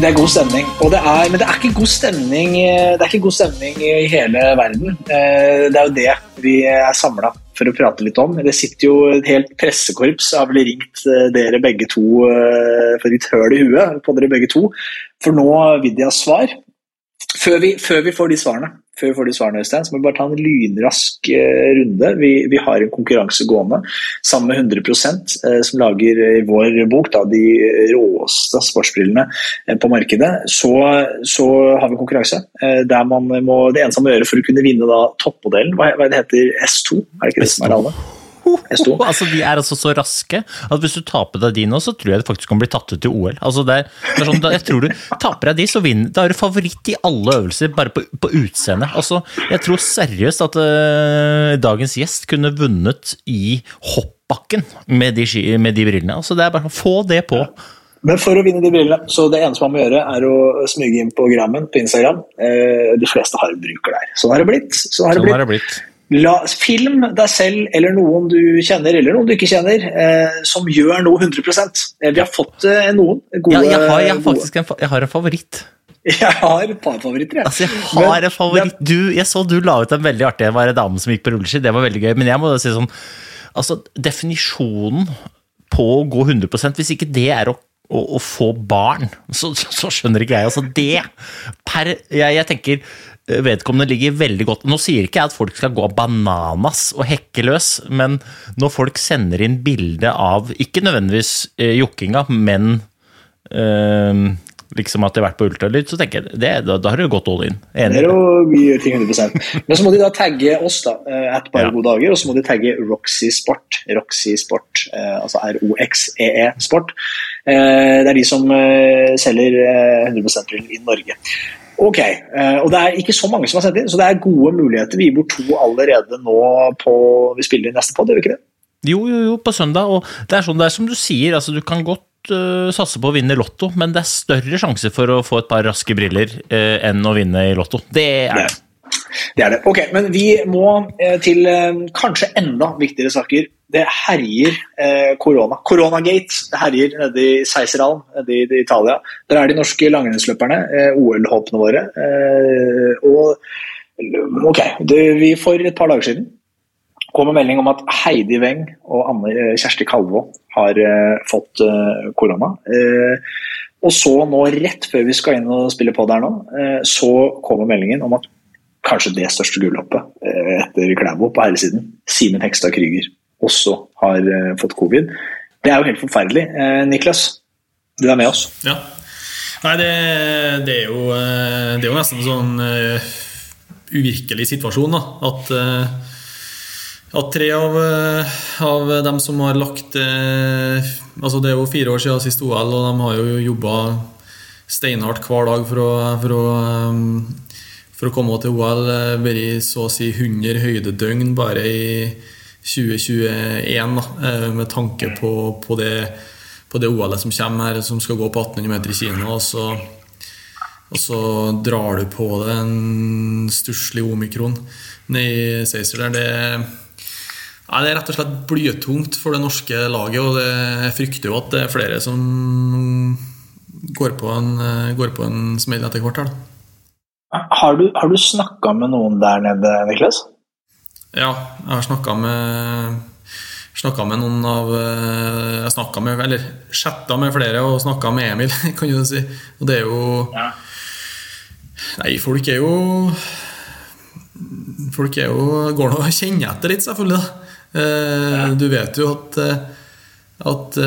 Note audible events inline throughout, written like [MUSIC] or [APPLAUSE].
Det er god stemning, det er, men det er stemning eh, Det er ikke god stemning i hele verden. Eh, Det er jo det vi er samla for å prate litt om. Det sitter jo et helt pressekorps har vel ringt eh, dere begge to for ditt høl i huet på dere begge to, for nå vil de svar. Før vi, før vi får de svarene, før vi får de svarene Øystein, så må vi bare ta en lynrask eh, runde. Vi, vi har en konkurranse gående sammen med 100 eh, som lager i vår bok da, de råeste sportsbrillene eh, på markedet. Så, så har vi konkurranse eh, der man må, det eneste man må gjøre for å kunne vinne da, toppmodellen, hva, hva det heter S2? Er det ikke det som er alle? S2. [LAUGHS] Altså, de er altså så raske at hvis du taper deg de nå, så tror jeg det faktisk kan bli tatt ut til OL. Altså, det er, det er sånn, jeg tror du Taper deg de, så vinner Da er du favoritt i alle øvelser, bare på, på utseendet. Altså, jeg tror seriøst at uh, dagens gjest kunne vunnet i hoppbakken med de, ski, med de brillene. Altså, det er bare få det på. Men for å vinne de brillene, så det eneste man må gjøre, er å smyge inn på Grammen på Instagram. Eh, de fleste har bruker der. Sånn har det blitt. Sånn har det Sånn blitt. La, film deg selv eller noen du kjenner eller noen du ikke kjenner, eh, som gjør noe 100 eh, Vi har fått eh, noen gode Ja, jeg, har, jeg, har faktisk en, jeg har en favoritt. Jeg har et par favoritter, jeg. Altså, jeg har Men en favoritt. Du, jeg så du la ut en veldig artig Det var en dame som gikk på rulleski. Det var veldig gøy. Men jeg må si sånn Altså, definisjonen på å gå 100% Hvis ikke det er å, å, å få barn, så, så skjønner ikke jeg. Altså, det per Jeg, jeg tenker vedkommende ligger veldig godt Nå sier ikke jeg at folk skal gå bananas og hekke løs, men når folk sender inn bilde av Ikke nødvendigvis eh, jokkinga, men øh, liksom at de har vært på ultralyd, så tenker jeg det, da, da har du gått all in. Det er jo mye ting 100 Men så må de da tagge oss, da, eh, et par Ja. gode dager, og så må de tagge Roxy Sport. Roxy Sport, eh, altså R-O-X-E-E Sport. Eh, Det er de som eh, selger eh, 100 drill i Norge. Ok, eh, og det er ikke så mange som har sendt inn, så det er gode muligheter. Vi gir bort to allerede nå på Vi spiller inn neste podd, gjør vi ikke det? Jo, jo, jo, på søndag. Og det er sånn det er som du sier, altså du kan godt uh, satse på å vinne Lotto, men det er større sjanse for å få et par raske briller uh, enn å vinne i Lotto. Det er det. Det er det. Ok, men vi må eh, til eh, kanskje enda viktigere saker. Det herjer eh, korona. Koronagate herjer nede i Seiseral nede i, Italia. Der er de norske langrennsløperne, eh, OL-håpene våre. Eh, og ok, det, vi for et par dager siden kom en melding om at Heidi Weng og Anne eh, Kjersti Kalvå har eh, fått eh, korona. Eh, og så nå, rett før vi skal inn og spille på der nå, eh, så kommer meldingen om at kanskje det største gullhoppet eh, etter Klæbo på herresiden, Simen Hekstad Krüger, også har eh, fått covid. Det er jo helt forferdelig. Eh, Niklas, du er med oss. Ja. Nei, det, det, er jo, det er jo nesten en sånn uh, uvirkelig situasjon, da. At, uh, at tre av, uh, av dem som har lagt Altså, det er jo fire år siden sist OL, og de har jo jobba steinhardt hver dag for å, for å, eh, for å komme til OL. eh, Vært så å si 100 høydedøgn bare i 2021, da, eh, med tanke på, på det på det OL-et som kommer her, som skal gå på 1800 meter i Kina. Og så, og så drar du på det en stusslig omikron ned i Sacer der. Det, ja, det er rett og slett blytungt for det norske laget, og det, jeg frykter jo at det er flere som går på en, går på en smell etter hvert her. Da. Har du, har du snakka med noen der nede, Niklas? Ja, jeg har snakka med snakka med noen av eh, Jeg snakka med Eller chatta med flere og snakka med Emil, [LAUGHS] kan du si. Og det er jo Ja. Nei, folk er jo Folk er jo går nå og kjenner etter litt, selvfølgelig. da. Eh, Du vet jo at, eh, at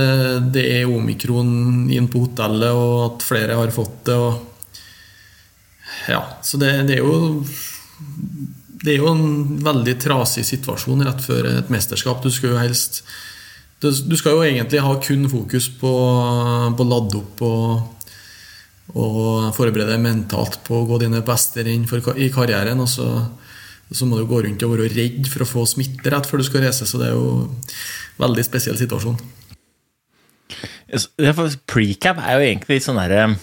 det er omikron inn på hotellet, og at flere har fått det. og ja, så det, det er jo Det er jo en veldig trasig situasjon rett før et mesterskap. Du skal jo helst Du skal jo egentlig ha kun fokus på, på å lade opp og, og forberede deg mentalt på å gå dine beste renn i karrieren. Og så, så må du gå rundt og være redd for å få smitte rett før du skal reise. Så det er jo en veldig spesiell situasjon. Precap er jo egentlig litt sånn derre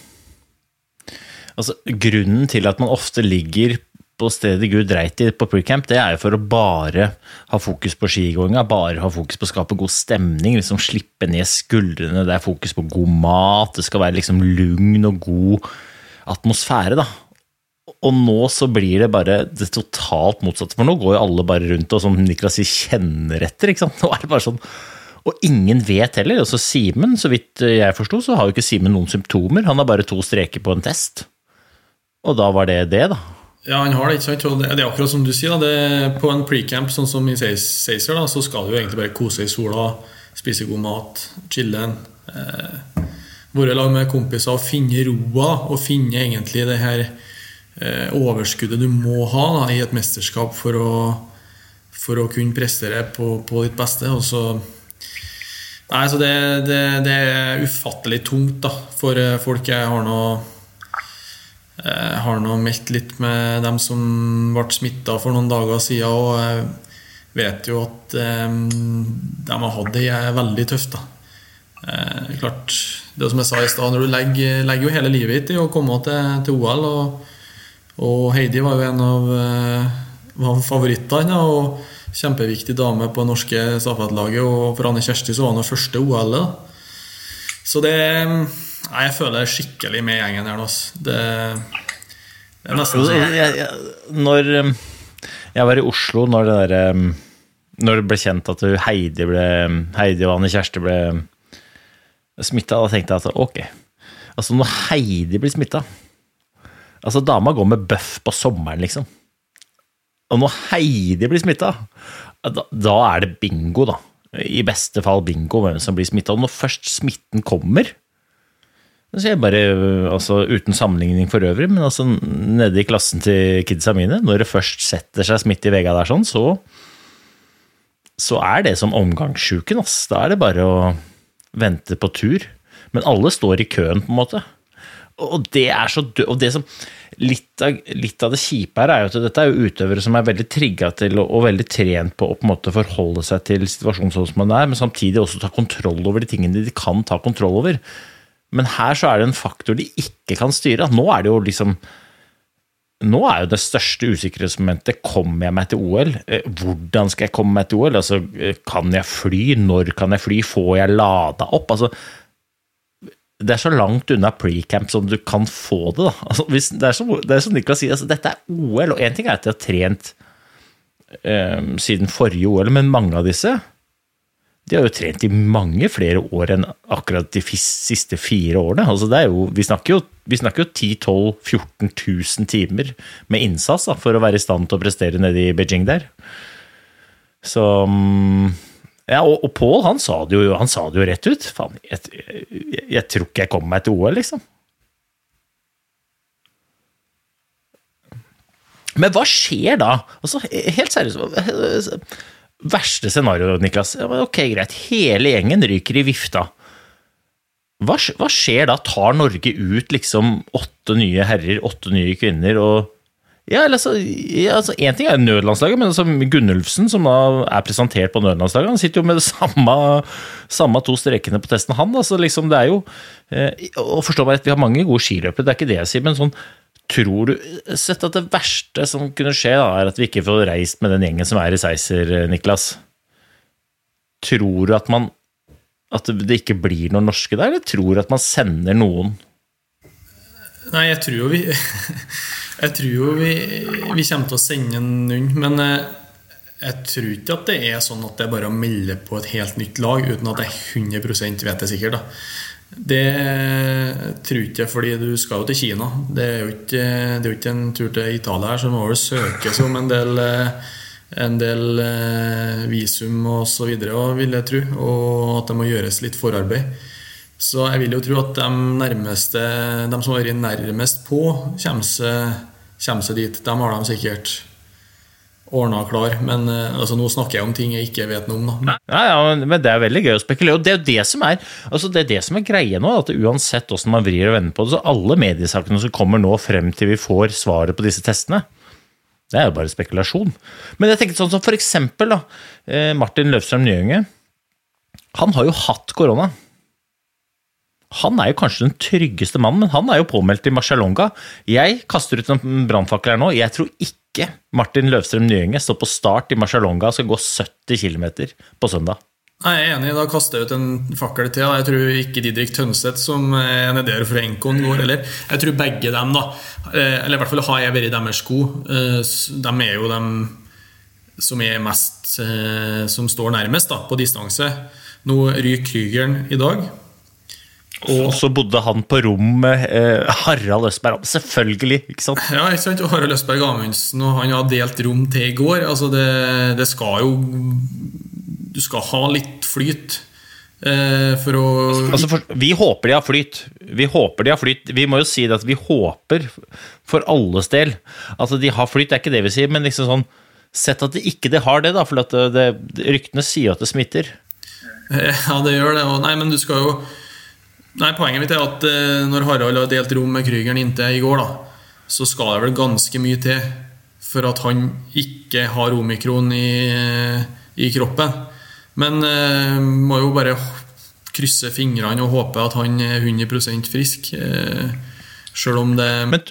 altså, Grunnen til at man ofte ligger på stedet Gud dreit i på precamp, det er jo for å bare ha fokus på skigåinga, bare ha fokus på å skape god stemning, liksom slippe ned skuldrene, det er fokus på god mat, det skal være liksom lugn og god atmosfære, da. Og nå så blir det bare det totalt motsatte, for nå går jo alle bare rundt og som Niklas sier, kjenner etter, ikke sant. Nå er det bare sånn og ingen vet heller. altså Simen, så vidt jeg forsto, så har jo ikke Simen noen symptomer. Han har bare to streker på en test. Og da var det det, da. Ja, han har det, ikke sant? Det er akkurat som du sier. det, På en precamp sånn som i Sacer, så skal du egentlig bare kose i sola, spise god mat, chille. Eh, være lag med kompiser og finne roa. Og finne egentlig det her eh, overskuddet du må ha da, i et mesterskap for å, for å kunne prestere på, på ditt beste. og så Nei, så det, det, det er ufattelig tungt da, for eh, folk. Jeg har nå jeg har nå meldt litt med dem som ble smitta for noen dager siden, og jeg vet jo at eh, de har hatt det veldig tøft. da. Eh, klart, det er som jeg sa i stad, du legger, legger jo hele livet ditt i å komme til, til OL, og, og Heidi var jo en av, eh, av favorittene. og Kjempeviktig dame på det norske stafettlaget, og for Anne Kjersti så var det første OL-et. Så det Nei, jeg føler skikkelig med gjengen her nå. Det, det er nesten sånn Jeg, jeg, når um, jeg var i Oslo når det, der, um, når det ble kjent at Heidi, ble, Heidi og Anne Kjersti ble smitta, da tenkte jeg at ok Altså, når Heidi blir smitta Altså, dama går med bøff på sommeren, liksom. Og når Heidi blir smitta, da, da er det bingo, da. I beste fall bingo hvem som blir smitta. Og når først smitten kommer så jeg bare, altså Uten sammenligning for øvrig, men altså nede i klassen til kidsa mine, når det først setter seg smitte i vegga der, sånn, så, så er det som omgangssjuken. ass. Da er det bare å vente på tur. Men alle står i køen, på en måte. Og det er så dø og det som, litt av, litt av det kjipe her er jo at dette er jo utøvere som er veldig trigga til og, og veldig trent på å på en måte forholde seg til situasjonen sånn som den er, men samtidig også ta kontroll over de tingene de kan ta kontroll over. Men her så er det en faktor de ikke kan styre. Nå er det jo liksom Nå er jo det største usikkerhetsmomentet kommer jeg meg til OL? Eh, Hvordan skal jeg komme meg til OL? Altså, eh, kan jeg fly? Når kan jeg fly? Får jeg lada opp? Altså, det er så langt unna pre-camp som du kan få det. Altså, det, er som, det er som Niklas sier, altså, dette er OL, og én ting er at de har trent eh, siden forrige OL, men mange av disse de har jo trent i mange flere år enn akkurat de siste fire årene. Altså jo, vi snakker jo, vi snakker jo 10 12 14 000 timer med innsats da, for å være i stand til å prestere nede i Beijing der. Så mm, ja, Og, og Pål han, sa det jo- han sa det jo rett ut. Faen, jeg, jeg, jeg tror ikke jeg kommer meg til OL, liksom. Men hva skjer da? Altså, helt seriøst. Verste scenario, Niklas. Ok, greit. Hele gjengen ryker i vifta. Hva, hva skjer da? Tar Norge ut liksom åtte nye herrer, åtte nye kvinner og ja, eller altså, ja, altså En ting er nødlandslaget, men altså Gunnulfsen, som da er presentert på nødlandslaget, han sitter jo med det samme, samme to strekene på testen, han. altså liksom det er jo, eh, Og forstå meg rett, vi har mange gode skiløpere, det er ikke det jeg sier, men sånn Tror du sett at det verste som kunne skje, da, er at vi ikke får reist med den gjengen som er i Seiser, Niklas? Tror du at man at det ikke blir noen norske der, eller tror du at man sender noen? Nei, jeg tror jo vi [LAUGHS] Jeg tror jo vi, vi kommer til å sende noen, men eh, Jeg tror ikke at det er sånn at det er bare å melde på et helt nytt lag uten at jeg 100% vet det sikkert. da. Det tror ikke jeg, fordi du skal jo til Kina. Det er jo ikke, er jo ikke en tur til Italia her, så må vel søkes om en del, en del eh, visum osv., vil jeg tro. Og at det må gjøres litt forarbeid. Så jeg vil jo tro at de, nærmeste, de som har vært nærmest på, kommer seg, kommer seg dit. De har de sikkert ordna klar. Men eh, altså, nå snakker jeg om ting jeg ikke vet noe om. Da. Ja, ja, men Det er veldig gøy å spekulere. og Det er jo det som er, altså det er, det som er greia nå. at Uansett hvordan man vrir og vender på det, så alle mediesakene som kommer nå frem til vi får svaret på disse testene, det er jo bare spekulasjon. Men jeg tenker sånn som for eksempel da, eh, Martin Løvstrøm Nyhønge. Han har jo hatt korona. Han er jo kanskje den tryggeste mannen, men han er jo påmeldt i Marcialonga. Jeg kaster ut en brannfakkel her nå. Jeg tror ikke Martin Løvstrøm Nyenge står på start i Marcialonga og skal gå 70 km på søndag. Nei, Jeg er enig, da kaster jeg ut en fakkel til. Jeg tror ikke Didrik Tønseth, som er nede for Enkon, går heller. Jeg tror begge dem, da eh, Eller i hvert fall har jeg vært i deres sko. Eh, de er jo dem som er mest eh, Som står nærmest da, på distanse. Nå ryker Krygeren i dag. Og så bodde han på rom med eh, Harald Østberg. Selvfølgelig, ikke sant? Ja, ikke sant? Og Harald Østberg Amundsen og han har delt rom til i går. Altså det, det skal jo Du skal ha litt flyt eh, for å altså for, Vi håper de har flyt. Vi håper de har flyt. Vi må jo si det at vi håper for alles del at de har flyt. Det er ikke det vi sier, men liksom sånn Sett at de ikke de har det, da, for det, det, ryktene sier at det smitter. [LAUGHS] Ja, det gjør det. Og nei, men du skal jo Nei, Poenget mitt er at eh, når Harald har delt rom med Krygeren inntil i går, da, så skal det vel ganske mye til for at han ikke har omikron i, i kroppen. Men eh, må jo bare krysse fingrene og håpe at han er 100% frisk. Eh, Sjøl om det men,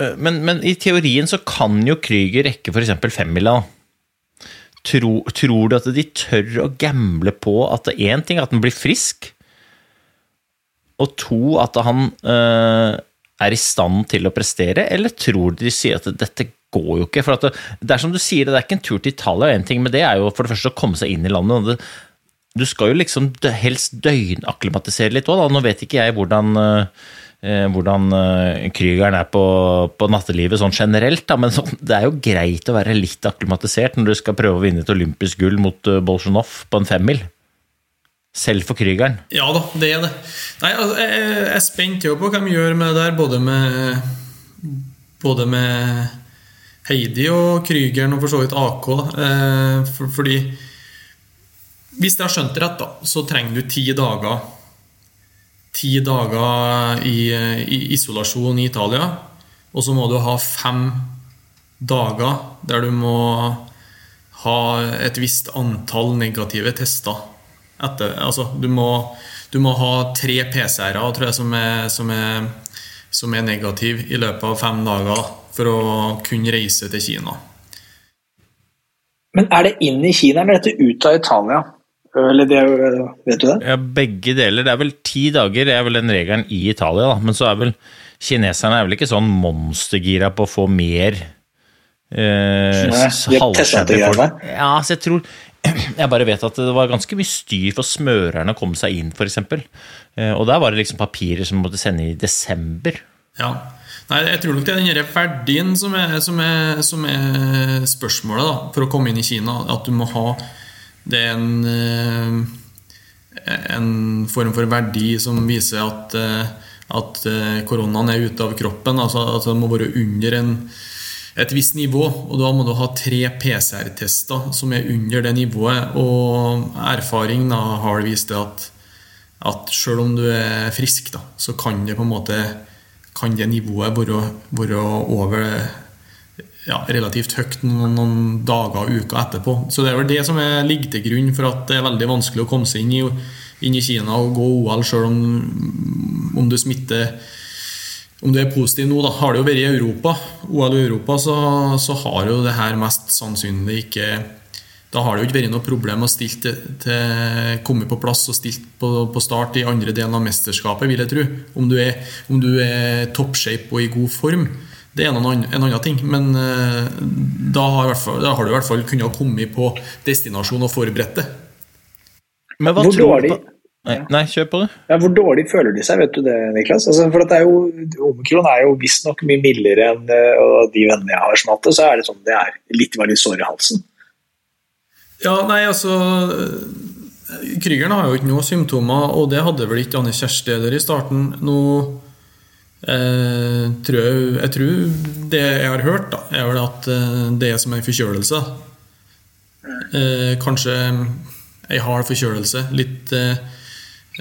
eh, men, men, i teorien så kan jo Krüger rekke f.eks. femmila. Tro, tror du at de tør å gamble på at én ting er at den blir frisk, og to, at han øh, er i stand til å prestere, eller tror de sier at dette går jo ikke? For det, det, er som du sier, det er ikke en tur til Italia, en ting med det er jo for det første å komme seg inn i landet. Det, du skal jo liksom helst døgnakklimatisere litt òg, da. Nå vet ikke jeg hvordan eh, hvordan Krygeren er på, på, nattelivet sånn generelt, da, men så, det er jo greit å være litt akklimatisert når du skal prøve å vinne et olympisk gull mot Bolsjunov på en femmil. Selv for Krygeren? Ja da, det er det. Nei, altså, jeg, jeg er spent på hva de gjør med det der, både med, både med Heidi og Krygeren, og for så vidt AK. Eh, for, fordi Hvis jeg har skjønt det rett, da, så trenger du ti dager Ti dager i, i isolasjon i Italia. Og så må du ha fem dager der du må ha et visst antall negative tester etter, altså, du, må, du må ha tre PCR-er tror jeg, som er, som, er, som er negativ i løpet av fem dager for å kunne reise til Kina. Men er det inn i Kina, eller er dette ut av Italia? Eller det, vet du det? Ja, Begge deler. Det er vel ti dager, det er vel den regelen i Italia. Da. Men så er vel kineserne er vel ikke sånn monstergira på å få mer eh, halvskjerme folk. Ja, så jeg tror jeg bare vet at det var ganske mye styr for smørerne å komme seg inn, f.eks. Eh, og der var det liksom papirer som måtte sende i desember. Ja. Nei, jeg tror nok det er den verdien som er, som, er, som er, spørsmålet da, for å komme inn i Kina. At du må ha Det er en, eh, en form for verdi som viser at, eh, at koronaen er ute av kroppen. Altså at det må være under en et visst nivå, og da må du ha tre PCR-tester som er under det nivået. Og erfaring da, har vist at, at selv om du er frisk, da, så kan det på en måte kan det nivået være, være over ja, relativt høyt noen, noen, dager og uker etterpå. Så det er vel det som er, ligger til grunn for at det er veldig vanskelig å komme seg inn i, inn i Kina og gå OL selv om, om du smitter om du er positiv nå, da har det jo vært i Europa. OL i Europa, så, så, har jo det her mest sannsynlig ikke Da har det jo ikke vært noe problem å stille til, til, komme på plass og stilt på, på, start i andre delen av mesterskapet, vil jeg tro. Om du er, om du er toppshape og i god form. det er en annen, en annen ting. Men eh, da, har hvert fall, da har du i hvert fall kunnet komme på destinasjon og forberedt det. Men hva Hvor tror du på Nei, nei, kjør på, det. Ja, hvor dårlig føler de seg, vet du det, Niklas? Altså, for at det er jo, Omikron er jo visstnok mye mildere enn eh, og de vennene jeg har som har hatt det, så er det sånn det er litt veldig sår i halsen. Ja, nei, altså Krygeren har jo ikke noen symptomer, og det hadde vel ikke Anne Kjersti heller i starten. Nå eh, tror jeg, jeg tror det jeg har hørt, da, er vel at eh, det er som en forkjølelse. Eh, kanskje ei hard forkjølelse. Litt eh,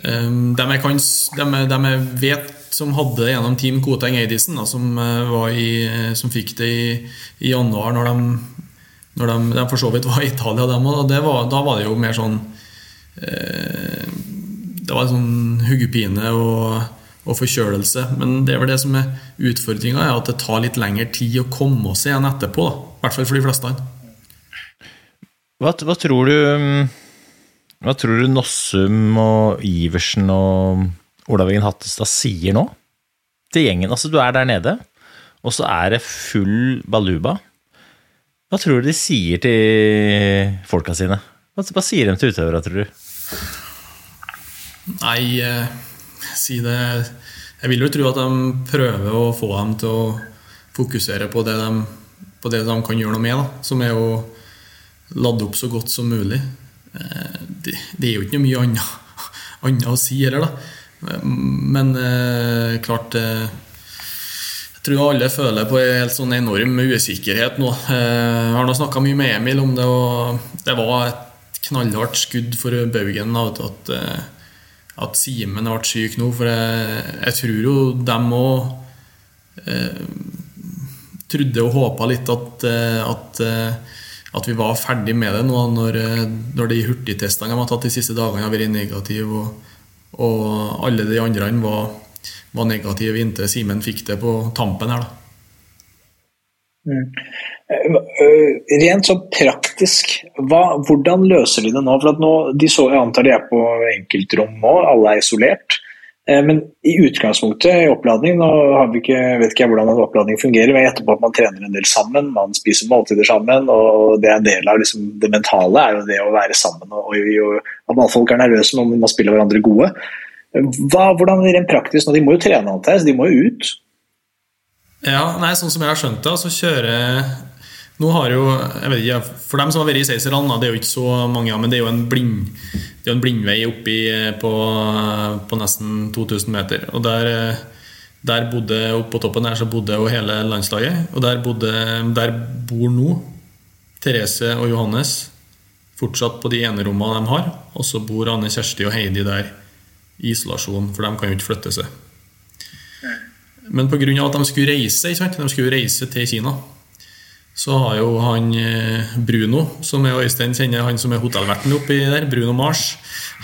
eh, dem, jeg kan, de, de jeg- vet som hadde det gjennom Team Koteng Eidisen, som, eh, eh, som fikk det i, i januar, når de når de, de for så vidt var i Italia, dem var, Da var det jo mer sånn eh, Det var sånn huggepine og, og forkjølelse. Men det er vel det som er utfordringa, at det tar litt lengre tid å komme seg igjen etterpå. I hvert fall for de fleste. Hva, hva tror du mm, Hva tror du Nossum og Iversen og Olav Eggen Hattestad sier nå? Til gjengen. Altså, du er der nede, og så er det full baluba. Hva tror du de sier til folka sine? Hva, hva sier de til utøvere, tror du? Nei, eh, si det Jeg vil jo tro at de prøver å få dem til å fokusere på det de, på det de kan gjøre noe med, da, som er å lade opp så godt som mulig. Eh, Det, det er jo ikke noe mye annet, [LAUGHS] annet å si heller, da. Men eh, klart eh, Jeg tror alle føler på en helt sånn enorm usikkerhet nå. Eh, Jeg har nå snakka mye med Emil om det, og det var et knallhardt skudd for baugen at, eh, at Simen ble syk nå. For jeg, jeg tror jo dem òg eh, trodde og håpa litt at, at, at vi var ferdig med det nå når, eh, når de hurtigtestene de har tatt de siste dagene, har vært negative, og, og alle de andre var, var negative inntil Simen fikk det på tampen her. da. Eh, Rent så praktisk, hva, hvordan løser de det nå? For nå, de så, Jeg antar de er på enkeltrom nå, alle er isolert. Eh, Men i utgangspunktet i oppladning, nå ikke, vet ikke jeg hvordan en oppladning fungerer, men jeg gjetter på at man trener en del sammen, man spiser måltider sammen, og det er en del av liksom, det mentale er jo det å være sammen. og, og, og At folk er nervøse når man spiller hverandre gode. Hva, hvordan rent praktisk? De må jo trene, antar jeg, så de må jo ut. Ja, nei, sånn som jeg har skjønt det, så kjører Nå har jo, jeg vet ikke, For dem som har vært i Seiserland, det er jo ikke så mange, men det er jo en, blind, det er en blindvei oppi på, på nesten 2000 meter. Og der, der bodde, oppe på toppen der så bodde jo hele landslaget. Og der, bodde, der bor nå Therese og Johannes fortsatt på de enerommene de har. Og så bor Anne Kjersti og Heidi der i isolasjon, for de kan jo ikke flytte seg. Men pga. at de skulle reise, de skulle reise til Kina, så har jo han eh, Bruno, som er Øystein kjenner, han som er hotellverten oppi der, Bruno Mars,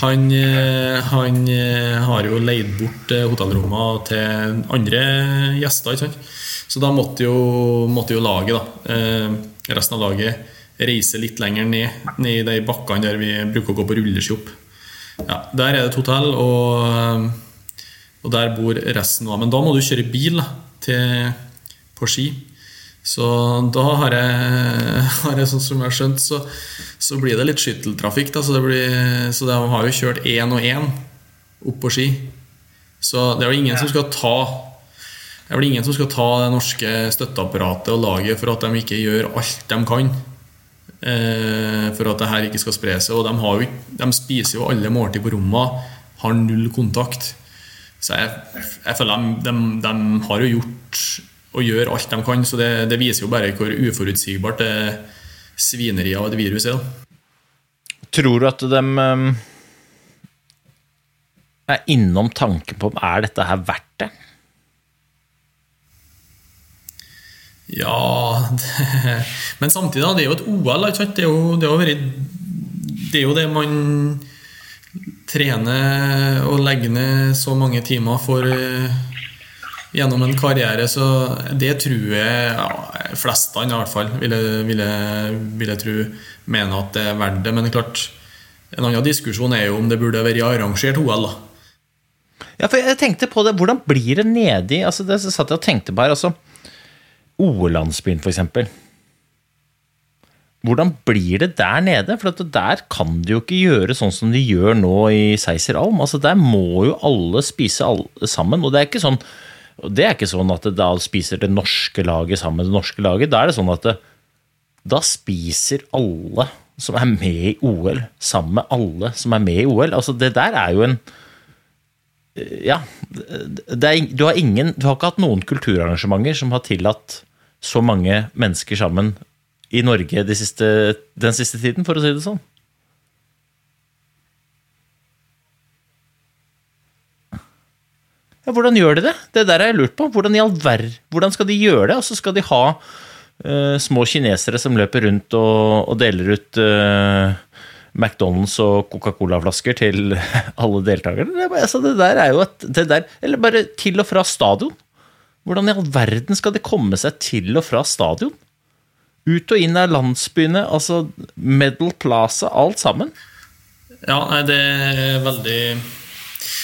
han, eh, han eh, har jo leid bort hotellrommene til andre gjester. ikke sant? Så da måtte jo, måtte jo laget, da, resten av laget, reise litt lenger ned, ned i de bakkene der vi bruker å gå på rulleski opp. Ja, der er det et hotell, og, og der bor resten av Men da må du kjøre bil da, til, på ski. Så da har jeg, har jeg sånn som jeg har skjønt, så, så blir det litt skytteltrafikk. Da, så, det blir, så de har jo kjørt én og én opp på ski. Så det er jo ingen som skal ta det er vel ingen som skal ta det norske støtteapparatet og laget for at de ikke gjør alt de kan eh, for at det her ikke skal spre seg. Og de, har jo, de spiser jo alle måltid på rommet, har null kontakt. Så jeg, jeg føler de, de, de har jo gjort og gjør alt de kan, så det, det viser jo bare hvor uforutsigbart det svineriet av et virus er. da. Tror du at de um, er innom tanken på om er dette her verdt det? Ja det, Men samtidig, da, det er jo et OL. Det er jo det, er jo det er jo det man trener og legger ned så mange timer for eh, gjennom en karriere, så det tror jeg ja, flestene i hvert fall vil jeg, vil, jeg, vil jeg tro mener at det er verdt det. Men klart, en annen diskusjon er jo om det burde vært arrangert OL. da. Ja, for jeg tenkte på det, hvordan blir det nedi altså Det satt jeg og tenkte på her, altså OL-landsbyen, f.eks. Hvordan blir det der nede? For der kan de jo ikke gjøre sånn som de gjør nå i Seiser Alm. Altså, der må jo alle spise alle sammen. Og det er ikke sånn, det er ikke sånn at da spiser det norske laget sammen med det norske laget. Da er det sånn at det, da spiser alle som er med i OL, sammen med alle som er med i OL. Altså, det der er jo en Ja. Er, du, har ingen, du har ikke hatt noen kulturarrangementer som har tillatt så mange mennesker sammen i Norge de siste, den siste tiden, for å si det sånn. Ja, hvordan gjør de det? Det der har jeg lurt på. Hvordan, hvordan skal de gjøre det? Altså, skal de ha uh, små kinesere som løper rundt og, og deler ut uh, McDonald's og Coca-Cola-flasker til [LAUGHS] alle deltakerne. Det, altså, det der er jo et der, Eller bare til og fra stadion. Hvordan i all verden skal de komme seg til og fra stadion? Ut og inn av landsbyene, altså Medal Plaza, alt sammen. Ja, nei, det er veldig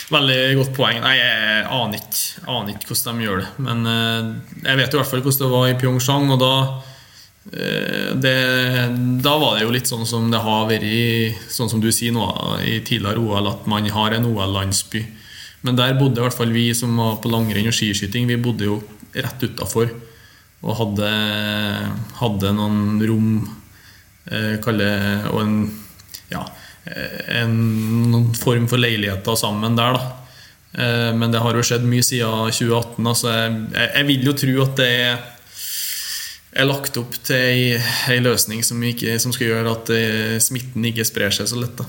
Veldig godt poeng. Nei, Jeg aner ikke, aner ikke hvordan de gjør det. Men eh, jeg vet i hvert fall hvordan det var i Pyeongchang. Og da, eh, det, da var det jo litt sånn som det har vært sånn som du sier nå, i tidligere OL, at man har en OL-landsby. Men der bodde i hvert fall vi som var på langrenn og skiskyting, vi bodde jo rett utafor og hadde, hadde noen rom eh, kalle, og en, ja, en form for leiligheter sammen der. da eh, Men det har jo skjedd mye siden 2018. Altså jeg, jeg, vil jo tro at det er, er lagt opp til ei, løsning som, ikke, som, skal gjøre at eh, smitten ikke sprer seg så lett. da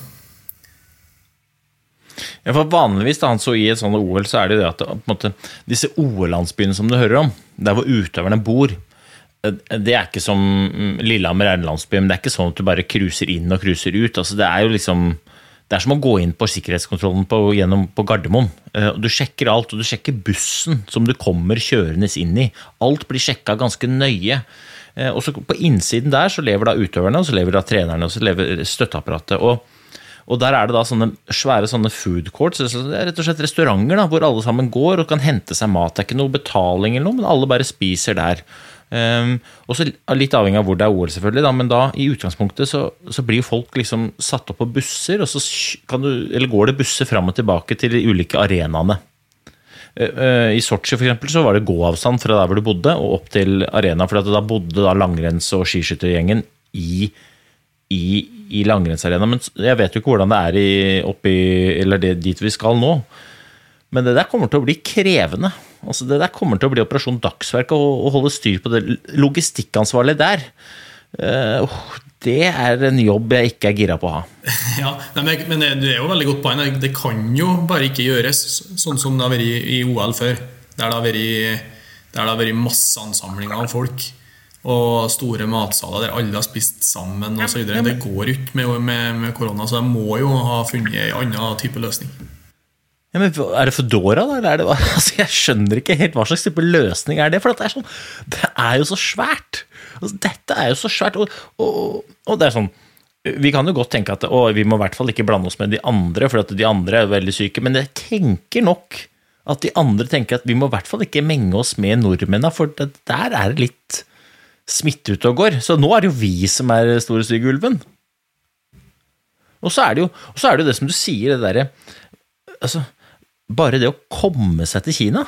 ja, for Vanligvis da så i et sånt OL, så er det det at måte, disse OL-landsbyene som du hører om, der hvor utøverne bor, det er ikke som mm, Lillehammer er en landsby, men det er ikke sånn at du bare cruiser inn og cruiser ut. Altså, det er jo liksom det er som å gå inn på sikkerhetskontrollen på, gjennom, på Gardermoen. Eh, du sjekker alt, og du sjekker bussen som du kommer kjørende inn i. Alt blir sjekka ganske nøye. Eh, og så På innsiden der så lever da utøverne, og så lever da trenerne og så lever støtteapparatet. og og der er det da sånne svære sånne food courts, det er rett og slett restauranter da, hvor alle sammen går og kan hente seg mat. Det er ikke noe betaling eller noe, men alle bare spiser der. Um, og så Litt avhengig av hvor det er OL, selvfølgelig, da, men da i utgangspunktet så, så blir folk liksom satt opp på busser, og så du, går det busser fram og tilbake til de ulike arenaene. Uh, uh, I Sotsji for eksempel, så var det gåavstand fra der hvor du bodde, og opp til arena. For da bodde da langrenns- og skiskyttergjengen i, i i langrennsarenaen. Men jeg vet jo ikke hvordan det er i, oppi, eller det, dit vi skal nå. Men det der kommer til å bli krevende. Altså det der kommer til å bli operasjon dagsverk å, holde styr på det logistikkansvarlige der. Uh, det er en jobb jeg ikke er gira på å ha. [LAUGHS] Ja, men, men det er jo veldig godt poeng. Det kan jo bare ikke gjøres sånn som det har vært i, i OL før. Der det har vært, der det har vært masse ansamlinger av folk og store matsaler der alle har spist sammen osv. Det går ikke med, med, med, korona, så de må jo ha funnet en annen type løsning. Ja, men Er det Foodora, da? Eller er det, [LAUGHS] altså, jeg skjønner ikke helt hva slags type løsning er det. For det er, sånn, det er jo så svært! Altså, dette er jo så svært. Og, og, og, det er sånn Vi kan jo godt tenke at å, vi må i hvert fall ikke blande oss med de andre, for at de andre er veldig syke. Men jeg tenker nok at de andre tenker at vi må i hvert fall ikke menge oss med nordmennene, for der er det litt smitte ute og går. Så nå er det jo vi som er store, stygge ulven. Og så er det jo så er det, jo det som du sier, det derre altså, Bare det å komme seg til Kina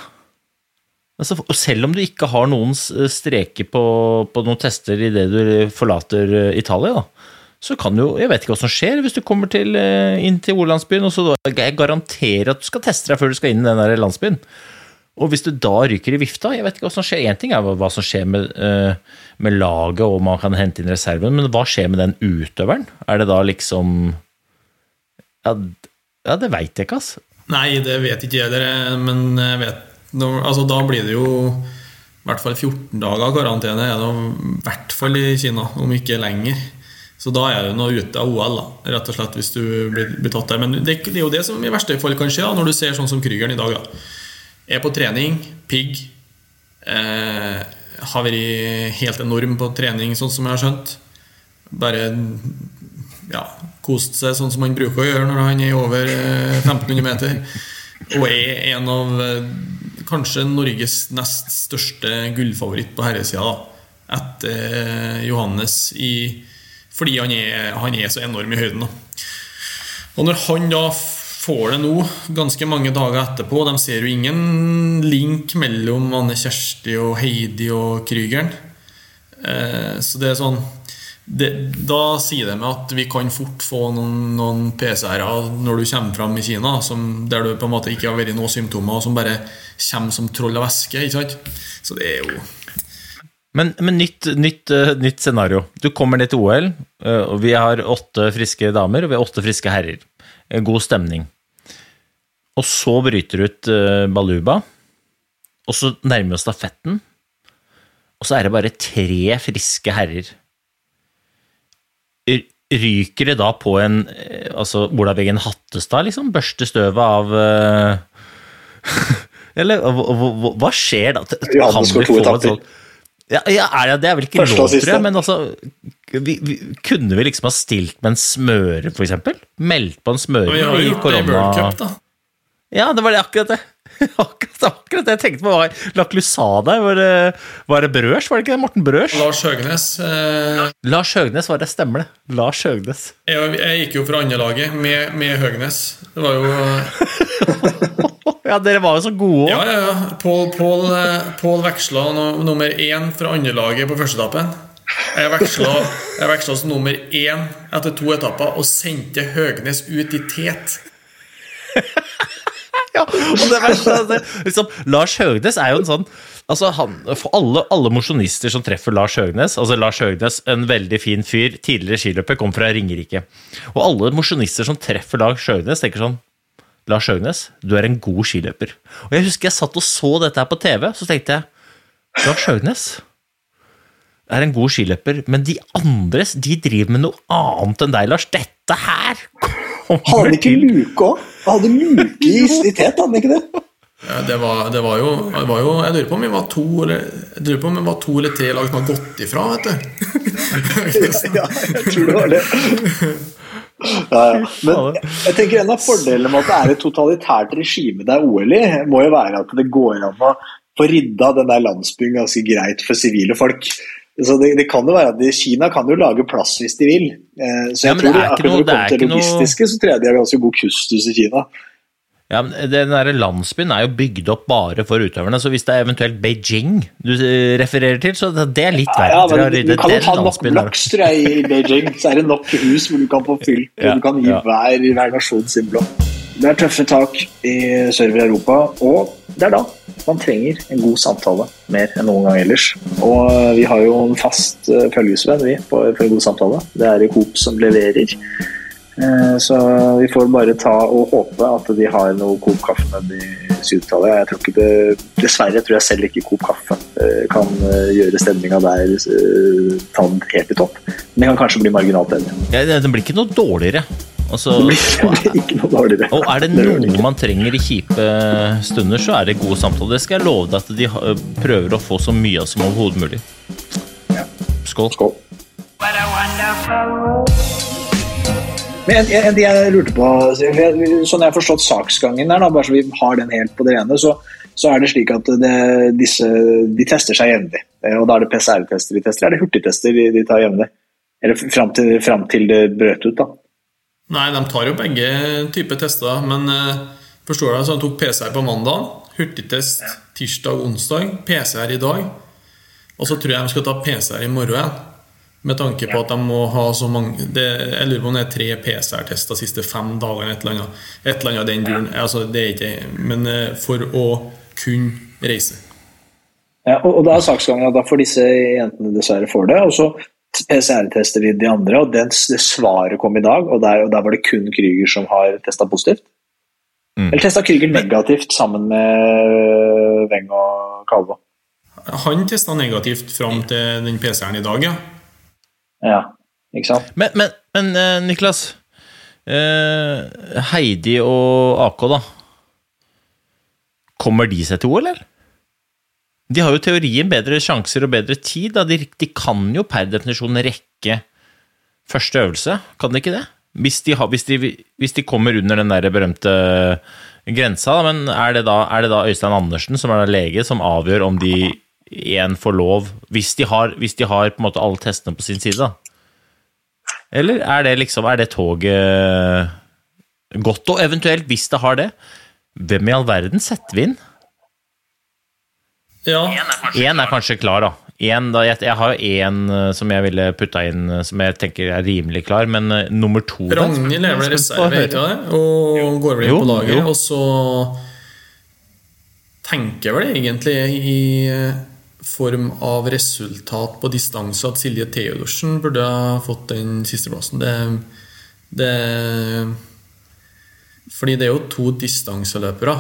altså, Selv om du ikke har noen streker på, på noen tester idet du forlater eh, Italia, da, så kan jo Jeg vet ikke hva som skjer hvis du kommer til, eh, inn til Olandsbyen, og så jeg garanterer at du skal teste deg før du skal inn i den der landsbyen. Og hvis du da ryker i vifta Jeg vet ikke hva som skjer. Én ting er hva som skjer med, med, laget, og man kan hente inn reserven, men hva skjer med den utøveren? Er det da liksom Ja, ja det veit jeg ikke, altså. Nei, det vet ikke jeg, dere, men jeg vet altså, Da blir det jo i hvert fall 14 dager karantene, er i hvert fall i Kina, om ikke lenger. Så da er du nå ute av OL, da, rett og slett, hvis du blir, blir tatt der. Men det, det, er jo det som i verste fall kan skje, da, når du ser sånn som Krygeren i dag. da er på trening, pigg. Eh, har vært helt enorm på trening, sånn som jeg har skjønt. Bare ja, kost seg sånn som han bruker å gjøre når han er over 1500 eh, meter. Og er en av eh, kanskje Norges nest største gullfavoritt på herresida. Etter eh, Johannes i, fordi han er, han er så enorm i høyden. da. Og når han da får det nå, ganske mange dager etterpå De ser jo ingen link mellom Anne Kjersti og Heidi og Krygeren. Så det er sånn det, Da sier det meg at vi kan fort få noen, noen PCR-er når du kommer fram i Kina, som, der du på en måte ikke har vært noen symptomer, og som bare kommer som troll av væske. ikke sant? Så det er jo Men, men nytt, nytt, eh, nytt scenario. Du kommer ned til OL, eh, og vi har åtte friske damer og vi har åtte friske herrer. God stemning. Og så bryter ut eh, Baluba, og så nærmer vi oss stafetten, og så er det bare tre friske herrer. Ryker det da på en eh, altså Olav Eggen Hattestad, liksom? Børste støvet av eh, [LAUGHS] Eller hva, hva, hva skjer da? Kan vi få et sånt ja, ja, det, er vel ikke lov, tror jeg, men altså vi, vi, Kunne vi liksom ha stilt med en smøre, for eksempel? Meldt på en smøre i korona... det i World Cup, da. Ja, det var det akkurat det. [LAUGHS] Akkurat, akkurat det jeg tenkte på. Var Laklusada, var det, var det Brøs? Var det ikke det? Morten Brøs? Lars Høgnes eh, Lars Høgnes var det, stemmer det. Lars Høgnes. jeg, jeg gikk jo fra andrelaget med, med Høgnes. Det var jo [LAUGHS] Ja, dere var jo så gode òg. Ja, ja, ja. Pål, Pål, eh, Pål veksla no, nummer én fra andrelaget på førsteetappen. Jeg veksla, jeg veksla som nummer én etter to etapper og sendte Høgnes ut i tet. [LAUGHS] Ja, og det verste er det, liksom, Lars Høgnes er jo en sånn Altså han, For alle, alle mosjonister som treffer Lars Høgnes Altså Lars Høgnes, en veldig fin fyr, tidligere skiløper, kom fra Ringerike. Og alle mosjonister som treffer Lars Høgnes, tenker sånn Lars Høgnes, du er en god skiløper. Og jeg husker jeg satt og så dette her på TV, så tenkte jeg Lars Høgnes er en god skiløper, men de andres, de driver med noe annet enn deg, Lars. Dette her Hadde kommer han ikke til luke òg? Han hadde luke i, i tet, hadde han ikke det? Ja, det, var, det var jo, det var jo Jeg lurer på om vi var to eller Jeg lurer på om vi var to eller tre lag som har gått ifra, vet du. [LAUGHS] Ja, jeg tror det var det. Ja, ja. Men jeg tenker en av fordelene med at det er et totalitært regime det er OL i, må jo være at det går an å få rydda den der landsbyen ganske greit for sivile folk. Så det, det kan jo være at Kina kan jo lage plass hvis de vil. Eh, Så Ja, jeg det tror ikke akkurat noe- når det det er kommer til noe- logistiske, så tror jeg de har ganske god kustus i Kina. Ja, men Den der landsbyen er jo bygd opp bare for utøverne, så hvis det er eventuelt Beijing du eh, refererer til, så det det er litt verre. Ja, ja, men ryddet Du kan jo ta nok tror jeg, i Beijing. Så er det nok hus hvor du kan få fylt, hvor [LAUGHS] Ja, du kan gi ja. hver, hver nasjon sin blokk. Det er tøffe tak i server Europa, og det er da man trenger en god samtale mer enn noen gang ellers. Og vi har jo en fast eh, følgesvenn vi, for, en god samtale. Det er Coop som leverer. Eh, Så vi får bare ta og håpe at de har noe Coop kaffe nede i Syditalia. Dessverre tror jeg selv ikke Coop kaffe eh, kan gjøre stemninga der ta den helt i topp. Men det kan kanskje bli marginalt bedre. Ja, Den blir ikke noe dårligere. Ikke noe dårligere. og er det noe man trenger i kjipe stunder, så er det gode samtaler. Det skal jeg love deg at de prøver å få så mye av som overhodet mulig. Skål. Skål. Men en, ting jeg lurte på, sånn jeg har forstått saksgangen der, da, bare så vi har den helt på det rene, så, så er det slik at det, disse, de tester seg jevnlig. Eh, Og da er det PCR-tester de tester, er det hurtigtester de, de tar jevnlig? Eller fram til, fram til det brøt ut, da. Nei, de tar jo begge typer tester, men eh, forstår du, så de tok PCR på mandag, hurtigtest tirsdag og onsdag, PCR i dag, og så tror jeg de skal ta PCR i morgen igjen. Med tanke på at de må ha så mange det, Jeg lurer på om det er tre PCR-tester de siste fem dagene. Et eller annet, et eller annet den duren. Altså, det er ikke Men eh, for å kunne reise. Ja, og, og da er saksgangen at da får disse jentene dessverre får det, og så PCR-tester de de andre, og den, det svaret kom i dag, og der, og der var det kun Krüger som har testa positivt. Mm. Eller testa Krüger negativt sammen med Weng og Kalvå. Han testa negativt fram til den PCR-en i dag, ja. Ja, ikke sant? Men, men, men eh, Niklas. eh, Heidi og AK, da. Kommer de seg til OL, eller? De har jo teorien bedre sjanser og bedre tid. De, de kan jo per definisjon rekke første øvelse, kan de ikke det? Hvis de, har, hvis de, hvis de kommer under den der berømte grensa, da, men er det da, er det da Øystein Andersen, som er lege, som avgjør om de igjen får lov, hvis de har, hvis har alle testene på sin side? da? Eller er det liksom, er det toget godt? Og eventuelt, hvis det har det, hvem i all verden setter vi inn? Ja, Én er kanskje klar, da. En, da jeg, jeg har jo én som jeg ville putta inn, eh, som jeg tenker er rimelig klar, men uh, nummer to Ragnhild er vel reserve, ikke det? Og går vel inn Jo, på laget. jo. Og så tenker jeg vel egentlig i form av resultat på distanse at Silje Theodorsen burde ha fått den sisteplassen. Det, det Fordi det er jo to distanseløpere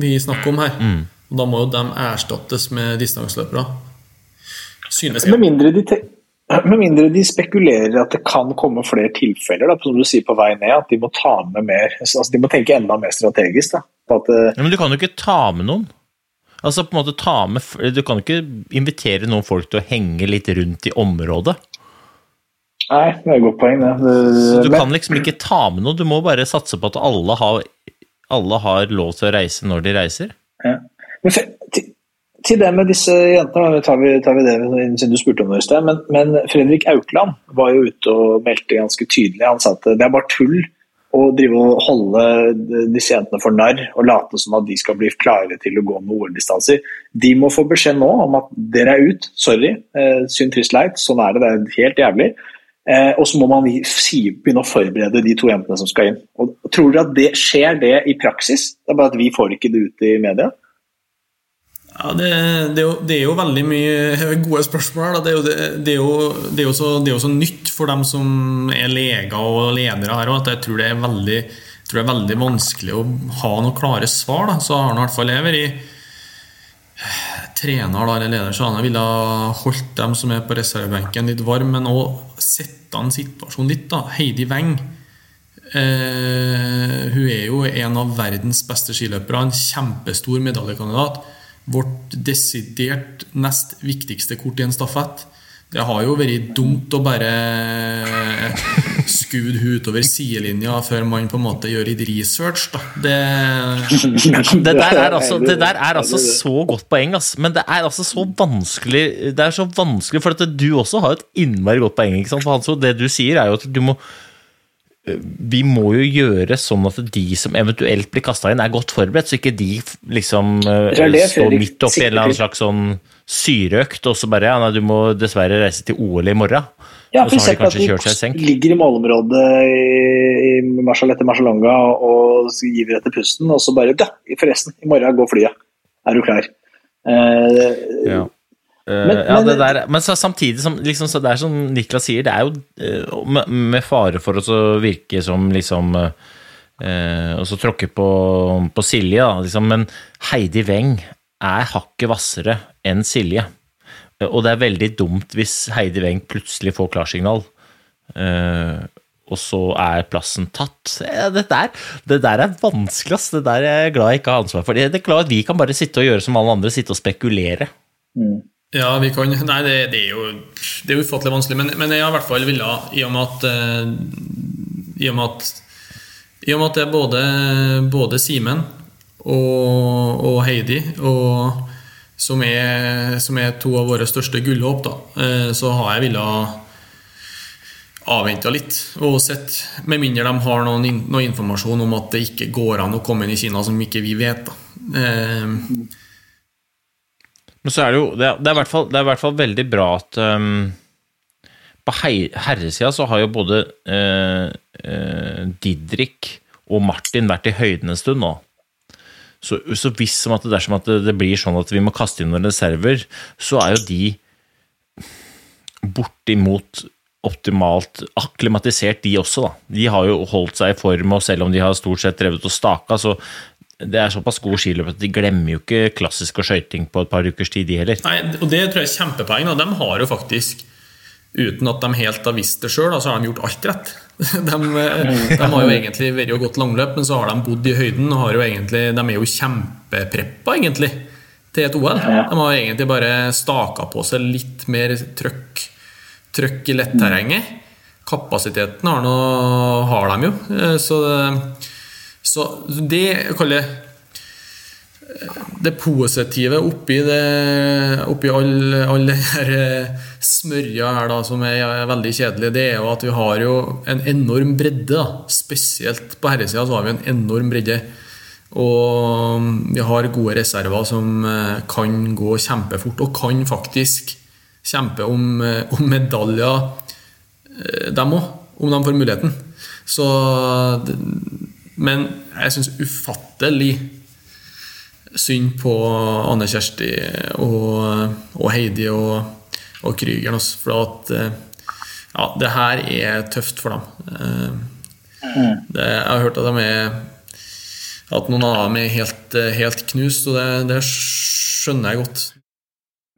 vi snakker om her. Mm. Og da må jo de erstattes med distanseløpere. Synes Med mindre, de te [CLEARS THROAT] med mindre de spekulerer at det kan komme flere tilfeller, da, som du sier på vei ned, at de må ta med mer altså De må tenke enda mer strategisk. Da, på at, eh, Ja, men du kan jo ikke ta med noen. Altså på en måte ta med Du kan jo ikke invitere noen folk til å henge litt rundt i området. nei, det er et godt poeng, det. Så du Men- kan liksom ikke ta med noen, Du må bare satse på at alle har, alle har lov til å reise når de reiser. Ja. Men til, til det med disse jentene, tar vi, tar vi det siden du spurte om det i sted, men, men Fredrik Aukland var jo ute og meldte ganske tydelig. Han sa at det er bare tull å drive og holde disse jentene for narr og late som at de skal bli klare til å gå med OL-distanser. De må få beskjed nå om at dere er ut. Sorry. Eh, synd, trist, leit. Sånn er det. Det er helt jævlig. Eh, og så må man si, begynne å forberede de to jentene som skal inn. Og Tror dere at det skjer det i praksis? Det er bare at vi får ikke det ut i media? Ja, det, det, er jo, det er jo veldig mye gode spørsmål. Det, er jo, det, er så, det er jo så nytt for dem som er leger og ledere her òg, at jeg tror er veldig jeg tror det er veldig vanskelig å ha noen klare svar. Da. Så har i hvert fall jeg vært trener da, eller leder, så han ville holdt dem som er på reservebenken litt varm, men òg sette an situasjonen litt. da. Heidi Weng Eh, hun er jo en av verdens beste skiløpere, en kjempestor medaljekandidat. Vårt desidert nest viktigste kort i en stafett. Det har jo vært dumt å bare skue henne utover sidelinja før man på en måte gjør litt research. Da. Det, Det der er altså, det der er altså så godt poeng, ass. men det er altså så vanskelig Det er så vanskelig, for at du også har et innmari godt poeng. ikke sant? For Hanso, det du sier, er jo at du må vi må jo gjøre sånn at de som eventuelt blir kasta inn, er godt forberedt, så ikke de liksom eh, står midt oppi en eller annen slags sånn syreøkt, og så bare ja, nei, du må dessverre reise til OL i morgen. Ja, og for så har de kanskje kjørt seg i senk. ligger i målområdet i, i Marshall etter Marcialonga og giver etter pusten, og så bare ja, Forresten, i morgen går flyet. Er du klar? Eh, Ja. Eh, Men- ja, men- der, men så, samtidig som liksom, så det er som Niklas sier, det er jo eh, med, med fare for å virke som liksom eh, Og så tråkke på, på Silje, da, liksom, men Heidi Weng er hakket hvassere enn Silje. Eh, Og det er veldig dumt hvis Heidi Weng plutselig får klarsignal. eh, og så er plassen tatt. Det der, det der er vanskelig, ass. Det der er jeg glad jeg ikke har ansvar for. Det er glad at vi kan bare sitte og gjøre som alle andre, sitte og spekulere. Ja, vi kan Nei, det, det er jo Det er ufattelig vanskelig, men, men jeg har i hvert fall ville I og med at eh, I og med at I og med at det er både, både Simen og, og Heidi og, som, er, som er to av våre største gullhåp, da, eh, så har jeg villet avvente litt og sett, med mindre de har noen, noen, informasjon om at det ikke går an å komme inn i Kina som ikke vi vet. da. Men så er det jo Det er, det er, i, hvert fall, veldig bra at um, På herresida så har jo både uh, uh, Didrik og Martin vært i høyden en stund nå. Så, så hvis som at det dersom at det, det blir sånn at vi må kaste inn noen reserver, så er jo de bortimot optimalt akklimatisert, de også. da. De har jo holdt seg i form, og selv om de har stort sett drevet og staka, så det er såpass gode skiløp at de glemmer jo ikke klassisk og skøyting på et par ukers tid, de heller. Nei, og det tror jeg er kjempepoeng. De har jo faktisk, uten at de helt har visst det sjøl, så har de gjort alt rett. [LAUGHS] De, de har jo egentlig vært og gått langløp, men så har de bodd i høyden og har jo egentlig, de er jo kjempepreppa, egentlig, til et OL. De har egentlig bare staka på seg litt mer trøkk, trøkk i letterrenget. Kapasiteten har, noe, har de jo. Eh, Så det, Så det jeg kaller det positive oppi, det, oppi all, all den her eh, smørja her, da, som er veldig kjedelig, det er jo at vi har jo en enorm bredde. da, Spesielt på herresida har vi en enorm bredde. Og vi har gode reserver som eh, kan gå kjempefort, og kan faktisk kjempe om, eh, om medaljer, dem òg, om de får muligheten. Så Men jeg syns ufattelig synd på Anne Kjersti og, og Heidi og, og Krüger. For at ja, det her er tøft for dem. Det, jeg har hørt at, de er, at noen av dem er helt, helt knust, og det, det skjønner jeg godt.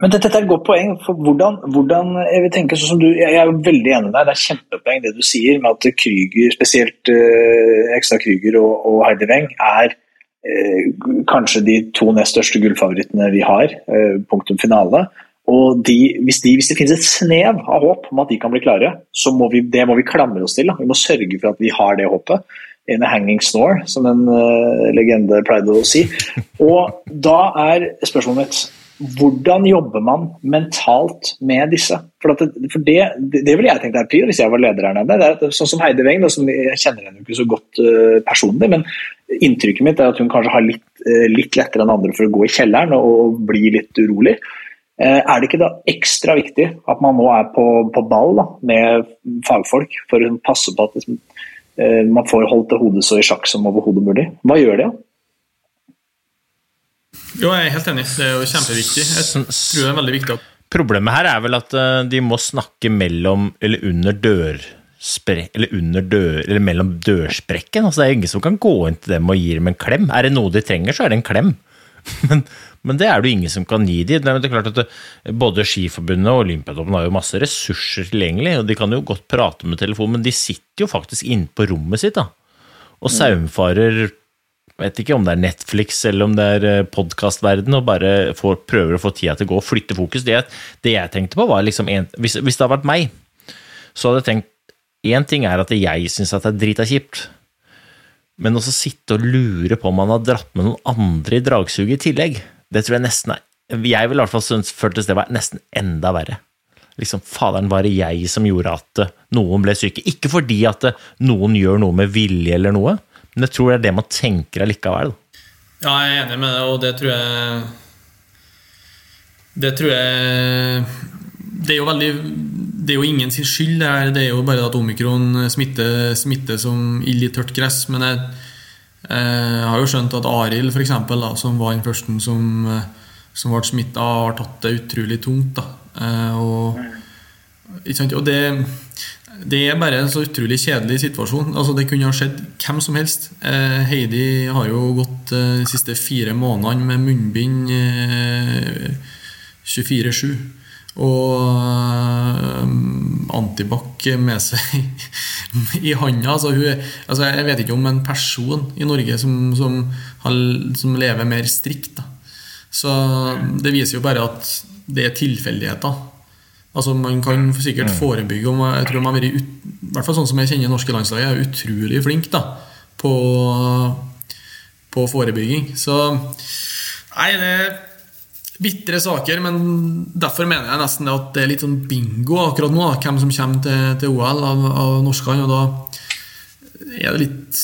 Men dette, er et godt poeng. for hvordan, hvordan Jeg vil tenke sånn som du, jeg er veldig enig med deg. Det er kjempepoeng det du sier med at Krüger, spesielt eh, Ekstra Krüger og, og Heidi Weng, er Eh, kanskje de to nest største gullfavorittene vi har. Eh, punktum finale. Og de, hvis, de, hvis, det finnes et snev av håp om at de kan bli klare, så må vi, det må vi klamre oss til. Da. Vi må sørge for at vi har det håpet. In a hanging snore, som en uh, legende pleide å si. Og da er spørsmålet mitt hvordan jobber man mentalt med disse? For, det, for det, det ville jeg tenkt er prior hvis jeg var leder her nede. Det sånn som Heidi Weng, jeg kjenner henne ikke så godt uh, personlig, men inntrykket mitt er at hun kanskje har litt, uh, litt, lettere enn andre for å gå i kjelleren og, og bli litt urolig. Uh, er det ikke da ekstra viktig at man nå er på, på ball da, med fagfolk for å passe på at liksom, man får holdt det hodet så i sjakk som overhodet mulig? Hva gjør de? da? Jo, jeg er helt enig. Det er jo kjempeviktig. Jeg tror det er veldig viktig at Problemet her er vel at eh, de må snakke mellom eller under dørspre... Eller under dør... Eller mellom dørsprekken. Altså, det er ingen som kan gå inn til dem og gi dem en klem. Er det noe de trenger, så er det en klem. [LAUGHS] Men, men det er det jo ingen som kan gi dem. Det er klart at det, Både Skiforbundet og Olympiatoppen har jo masse ressurser tilgjengelig, og de kan jo godt prate med telefonen, men de sitter jo faktisk inne på rommet sitt da, og saumfarer vet ikke om det er Netflix eller om det er eh, podkastverden, og bare får, prøver å få tida til å gå og flytte fokus. Det, det jeg tenkte på, var liksom en, hvis, hvis, det hadde vært meg, så hadde jeg tenkt Én ting er at jeg syns at det er drita kjipt, men også sitte og lure på om man har dratt med noen andre i dragsuget i tillegg, det tror jeg nesten er Jeg ville i hvert fall synes, føltes det var nesten enda verre. Liksom, Faderen, var det jeg som gjorde at noen ble syke? Ikke fordi at noen gjør noe med vilje eller noe, men jeg tror det er det man tenker allikevel. Ja, jeg er enig med det, og det tror jeg Det tror jeg Det er jo veldig Det er jo ingen sin skyld, det her. Det er jo bare at omikron smitter, smitter som ild i tørt gress. Men jeg, jeg har jo skjønt at Arild, f.eks., som var den første som, som ble smitta, har tatt det utrolig tungt. Da. Eh, og, og det det er bare en så utrolig kjedelig situasjon. Altså, det kunne ha skjedd hvem som helst. Eh, Heidi har jo gått eh, de siste fire månedene med munnbind eh, 24-7. Og eh, antibac med seg [LAUGHS] i handa. Altså, altså, jeg vet ikke om en person i Norge som, som, har, som lever mer strikt. Da. Så det viser jo bare at det er tilfeldigheter. Altså Man kan sikkert mm. forebygge. om jeg tror man har vært, i hvert fall sånn som jeg kjenner norske landslaget, er utrolig flink da, på, på forebygging. Så Nei, det er bitre saker, men derfor mener jeg nesten at det er litt sånn bingo akkurat nå. Hvem som kommer til, til OL av, av norskene. Og da er det litt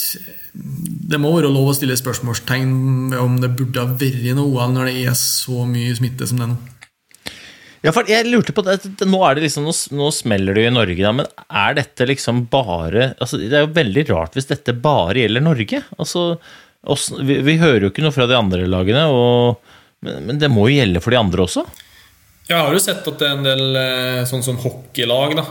Det må være lov å stille spørsmålstegn om det burde ha vært noe OL når det er så mye smitte som det er nå. Ja, for jeg lurte på det, Nå er det liksom, nå, smeller det jo i Norge, da, men er dette liksom bare altså, Det er jo veldig rart hvis dette bare gjelder Norge. Altså, oss, vi, vi, hører jo ikke noe fra de andre lagene, og, men, men, det må jo gjelde for de andre også? Jeg har jo sett at det er en del eh, sånn som hockeylag da,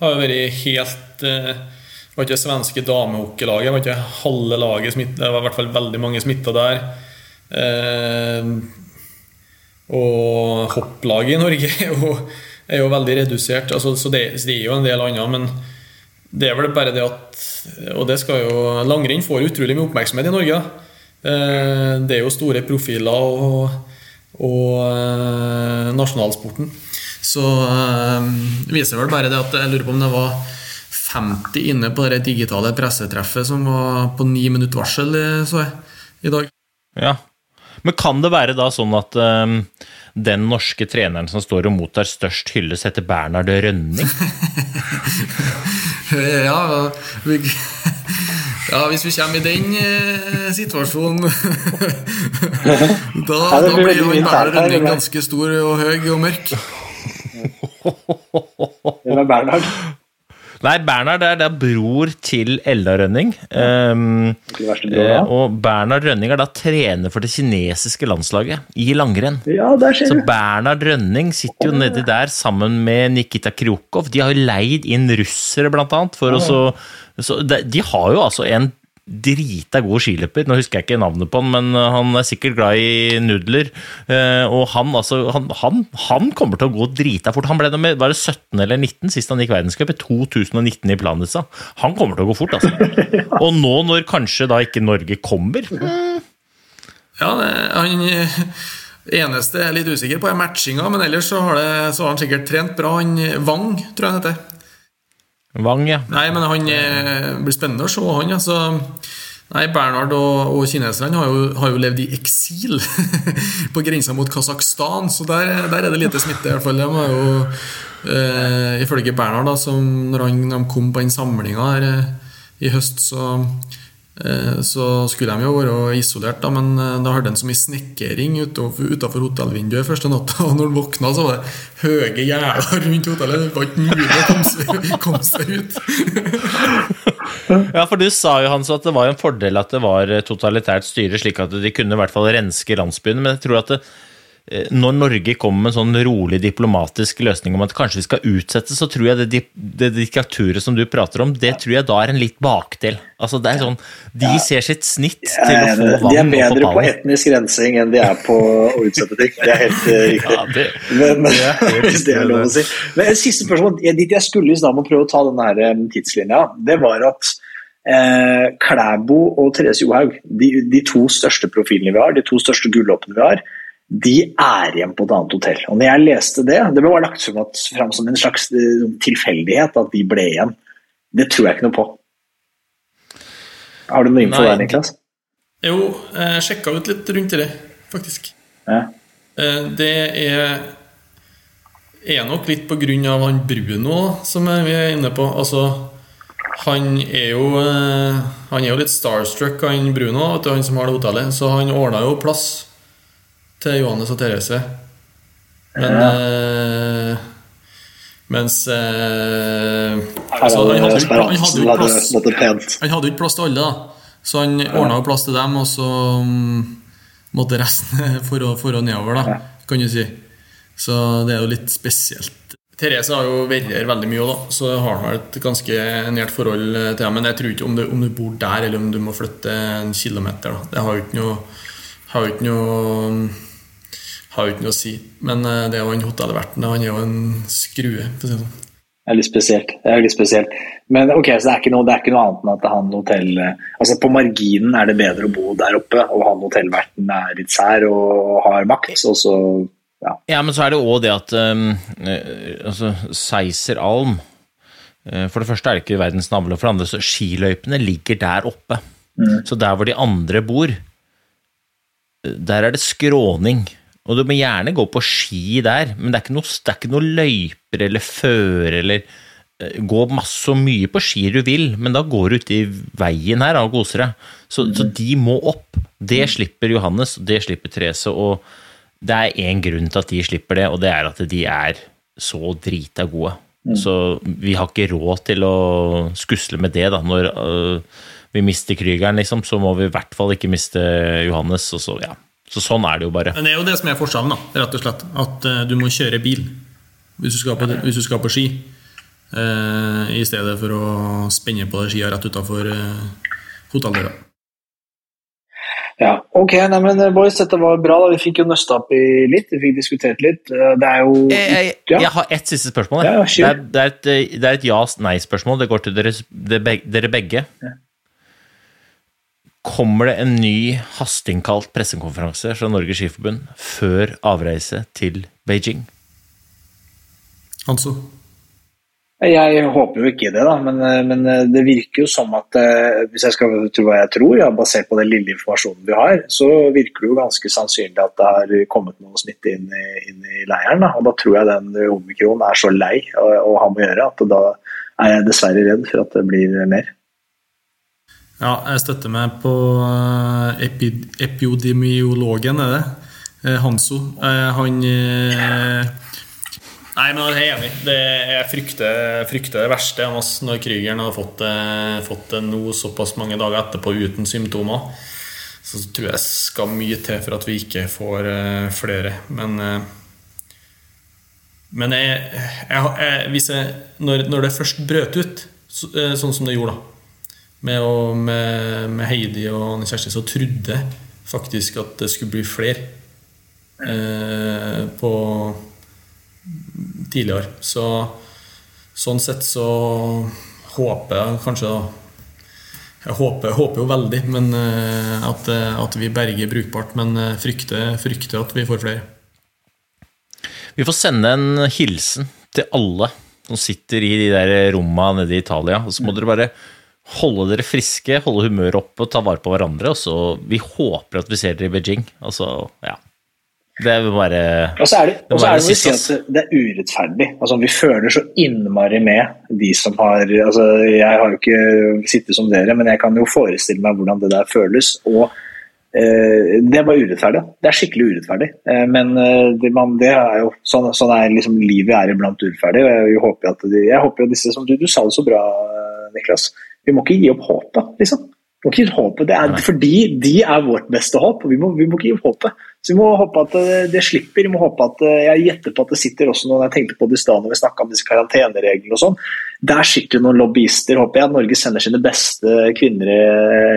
har jo vært helt eh, Det var ikke svenske damehockeylaget, var ikke halve laget smitta, det var i hvert fall veldig mange smitta der. Eh, og hopplaget i Norge er jo, er jo veldig redusert. Altså, så, det, så, det, er jo en del annet. Men det er vel bare det at Og det skal jo Langrenn får utrolig mye oppmerksomhet i Norge. Eh, det er jo store profiler og, og eh, nasjonalsporten. Så det eh, viser vel bare det at jeg lurer på om det var 50 inne på det digitale pressetreffet som var på ni minutter varsel, så jeg, i dag. Ja. Men kan det være da sånn at um, den norske treneren som står og mottar størst hyllest, heter Bernhard Rønning? [LAUGHS] Ja, vi, [LAUGHS] ja, hvis vi kommer i den eh, situasjonen [LAUGHS] Da, da blir han Bernhard Rønning ganske stor og høy og mørk. Det er Bernhard? Nei, Bernhard er da bror til Elda Rønning. Ikke bror, eh, og Bernhard Rønning er da trener for det kinesiske landslaget i langrenn. Ja, der ser Så du. Bernhard Rønning sitter jo nedi der sammen med Nikita Krokov. De har jo leid inn russere, blant annet. For å så, så de, de har jo altså en drita god skiløper. Nå husker jeg ikke navnet på han, men uh, han er sikkert glad i nudler. Eh, og han, altså, han, han, han kommer til å gå drita fort. Han ble nummer var det 17 eller 19 sist han gikk verdenscup, i 2019 i Planica. Han kommer til å gå fort, altså. [LAUGHS] Og nå når kanskje da ikke Norge kommer Ja, det, han eh, eneste jeg er litt usikker på, er matchinga, men ellers så har, det, så har han sikkert trent bra. Han Wang, tror jeg han heter. Wang, ja. Nei, men han eh, blir spennende å se han. Altså. Nei, Bernhard og, og kineserne har jo, har jo levd i eksil [LAUGHS] på grensa mot Kasakhstan, så der, der er det lite smitte. i hvert fall. De har jo, eh, ifølge Bernhard, da, som når han, de kom på den samlinga her eh, i høst, så, så skulle de jo være isolert, da, men eh, da hørte han så mye snekring utafor hotellvinduet første natta, [LAUGHS] og når han våkna, så var det høye gjerder rundt hotellet. Det var ikke mulig å komme [LAUGHS] komme seg ut. Ja, for du sa jo Hans, at det var en fordel at det var totalitært styre, slik at de kunne i hvert fall renske landsbyene. Men jeg tror at det, eh, når Norge kommer med en sånn rolig diplomatisk løsning om at kanskje vi skal utsette, så tror jeg det, det diktaturet som du prater om, det tror jeg da er en litt bakdel. Altså det er sånn, De ser sitt snitt til å få vann De er bedre på på pallen. etnisk rensing enn de er på å utsette ting. Det er helt eh, riktig. Ja, det, Men, helt hvis det er lov å si. Men et siste spørsmål dit jeg skulle i stad med å prøve å ta denne eh, tidslinja, det var at eh, Klæbo og Therese Johaug, de, de to største profilene vi har, de to største gullåpene vi har, de er igjen på et annet hotell. Og når jeg leste det, det ble bare lagt fram som en slags eh, tilfeldighet at de ble igjen. Det tror jeg ikke noe på. Har du noe info Nei, der, Niklas? Jo, jeg sjekka ut litt rundt det, faktisk. Ja. Eh, Det er er nok litt på grunn av han Bruno som vi er inne på. Altså, han er jo eh, Han er jo litt starstruck, han Bruno, vet du, han som har det hotellet. Så han ordna jo plass til Johannes og Therese. Men eh, Mens eh, altså, han, hadde jo, ikke- han, hadde jo plass, han hadde jo ikke plass til alle, da. Så han ordna plass til dem, og så mm, måtte resten [LAUGHS] for å, for å nedover, da, kan du si. Så det er jo litt spesielt. Therese har jo vært her veldig mye, da, så har hun et ganske nært forhold til dem. Men jeg tror ikke om du, om du bor der, eller om du må flytte en kilometer. Da. Det har jo ikke noe, har jo ikke noe har jo ikke noe å si. Men eh, det er jo han hotellverten. Han er jo en skrue. For å si det sånn. Det er litt spesielt. Det er litt spesielt. Men ok, så det er ikke noe, det er ikke noe annet enn at han hotell Altså På marginen er det bedre å bo der oppe, og han hotellverten er litt sær og har makt, og så ja. Ja, men så er det òg det at um, eh, altså, Seiser Alm For det første er det ikke verdens navle, og for det andre så skiløypene ligger der oppe. Så der hvor de andre bor, eh, der er det skråning. Og du må gjerne gå på ski der, men det er ikke noe, det ikke noe løyper eller føre eller eh, Gå masse og mye på ski du vil, men da går du uti i veien her og koser deg. Så, så de må opp. Det slipper Johannes, det slipper Therese. og det er én grunn til at de slipper det, og det er at de er så drita gode. Så vi har ikke råd til å skusle med det, da. Når øh, vi mister Krygeren, liksom, så må vi i hvert fall ikke miste Johannes. Og så, ja. så sånn er det jo bare. Men det er jo det som er forskjellen, da, rett og slett. At uh, du må kjøre bil hvis du skal på, hvis du skal på ski. Uh, I stedet for å spenne på deg skia rett utafor uh, hotelldøra. ja. Ok, nei, men boys, dette var bra. da Vi fikk jo nøsta opp i litt, vi fikk diskutert litt. Det er jo Jeg, jeg, Ja. jeg har ett siste spørsmål. Ja, ja, det, er, det, er et, det et ja-nei-spørsmål. Det går til dere, det dere begge. Kommer det en ny hasteinnkalt pressekonferanse fra Norges Skiforbund før avreise til Beijing? Altså Jeg håper jo ikke det, da, men, men det virker jo som at eh, hvis jeg skal tro hva jeg tror, ja, basert på den lille informasjonen vi har, så virker det jo ganske sannsynlig at det har kommet noe smitte inn i, inn i leiren. Da. Og da tror jeg den omikronen er så lei å, å ha med å gjøre at da er jeg dessverre redd for at det blir mer. Ja, jeg støtter meg på eh, epi, epidemiologen, er det? Eh, Hanso. Han Nei, men jeg er enig. Jeg frykter, frykter, det verste når Krügeren har fått, fått det nå såpass mange dager etterpå uten symptomer. Så tror jeg skal mye til for at vi ikke får flere. Men, men jeg, jeg, jeg, når, når, det først brøt ut, så, sånn som det gjorde da, med, å, med, med Heidi og Anne Kjersti, så trodde jeg faktisk at det skulle bli flere på tidligere. Så sånn sett så håper jeg kanskje da Jeg håper, håper jo veldig men, eh, at, eh, at, vi berger brukbart, men eh, frykter, frykter at vi får flere. Vi får sende en hilsen til alle som sitter i de der rommene nede i Italia. Og så må dere bare holde dere friske, holde humøret oppe og ta vare på hverandre. Og så Vi håper at vi ser dere i Beijing. Altså, ja. Det er bare Og så er det, det, er det, si at det er urettferdig. Altså, vi føler så innmari med de som har altså, Jeg har jo ikke sittet som dere, men jeg kan jo forestille meg hvordan det der føles. og eh, Det er bare urettferdig. Det er skikkelig urettferdig. Eh, men eh, det, man, det, er jo sånn, sånn er liksom livet er iblant urettferdig. og Jeg håper, at de, jeg håper jo disse som du, du sa det så bra, Niklas. Vi må ikke gi opp håpet, liksom. Vi må ikke gi opp håpet. Det er fordi de er vårt beste håp, og vi må, vi må ikke gi opp håpet. Så vi må håpe at det slipper. Vi må håpe at Jeg gjetter på at det sitter også noen jeg tenkte på det i stad når vi snakka om disse karantenereglene og sånn. Der sitter jo noen lobbyister, håper jeg. Norge sender sine beste kvinner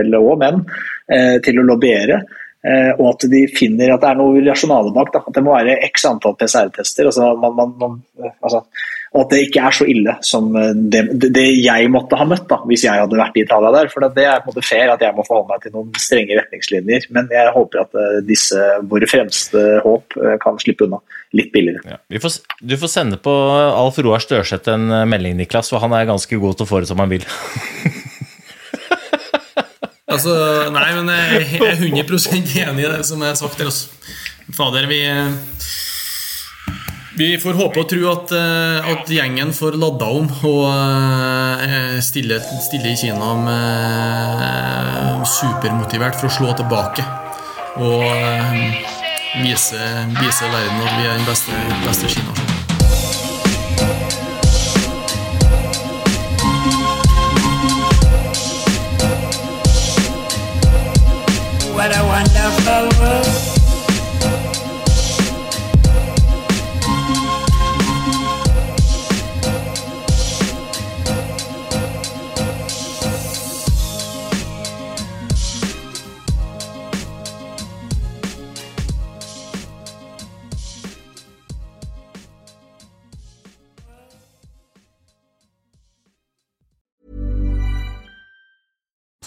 eller og menn eh, til å lobbyere. Eh, og at de finner at det er noe rasjonale bak. Da. At det må være x antall PCR-tester. Altså, altså, og at det ikke er så ille som eh, det, det, jeg måtte ha møtt da, hvis jeg hadde vært i Italia der. For det er på en måte fair at jeg må forholde meg til noen strenge retningslinjer. Men jeg håper at eh, disse, våre fremste håp eh, kan slippe unna litt billigere. Ja. Får, du får sende på Alf Roar Størseth en melding, Niklas, for han er ganske god til å få det som han vil. [LAUGHS] altså, nei, men jeg er 100% enig i det som er sagt til oss. Fader, vi vi får håpe og tro at, eh, at gjengen får ladda om og eh, stille, stille i Kina med eh, supermotivert for å slå tilbake. Og vise, vise verden at vi er den beste, beste Kina.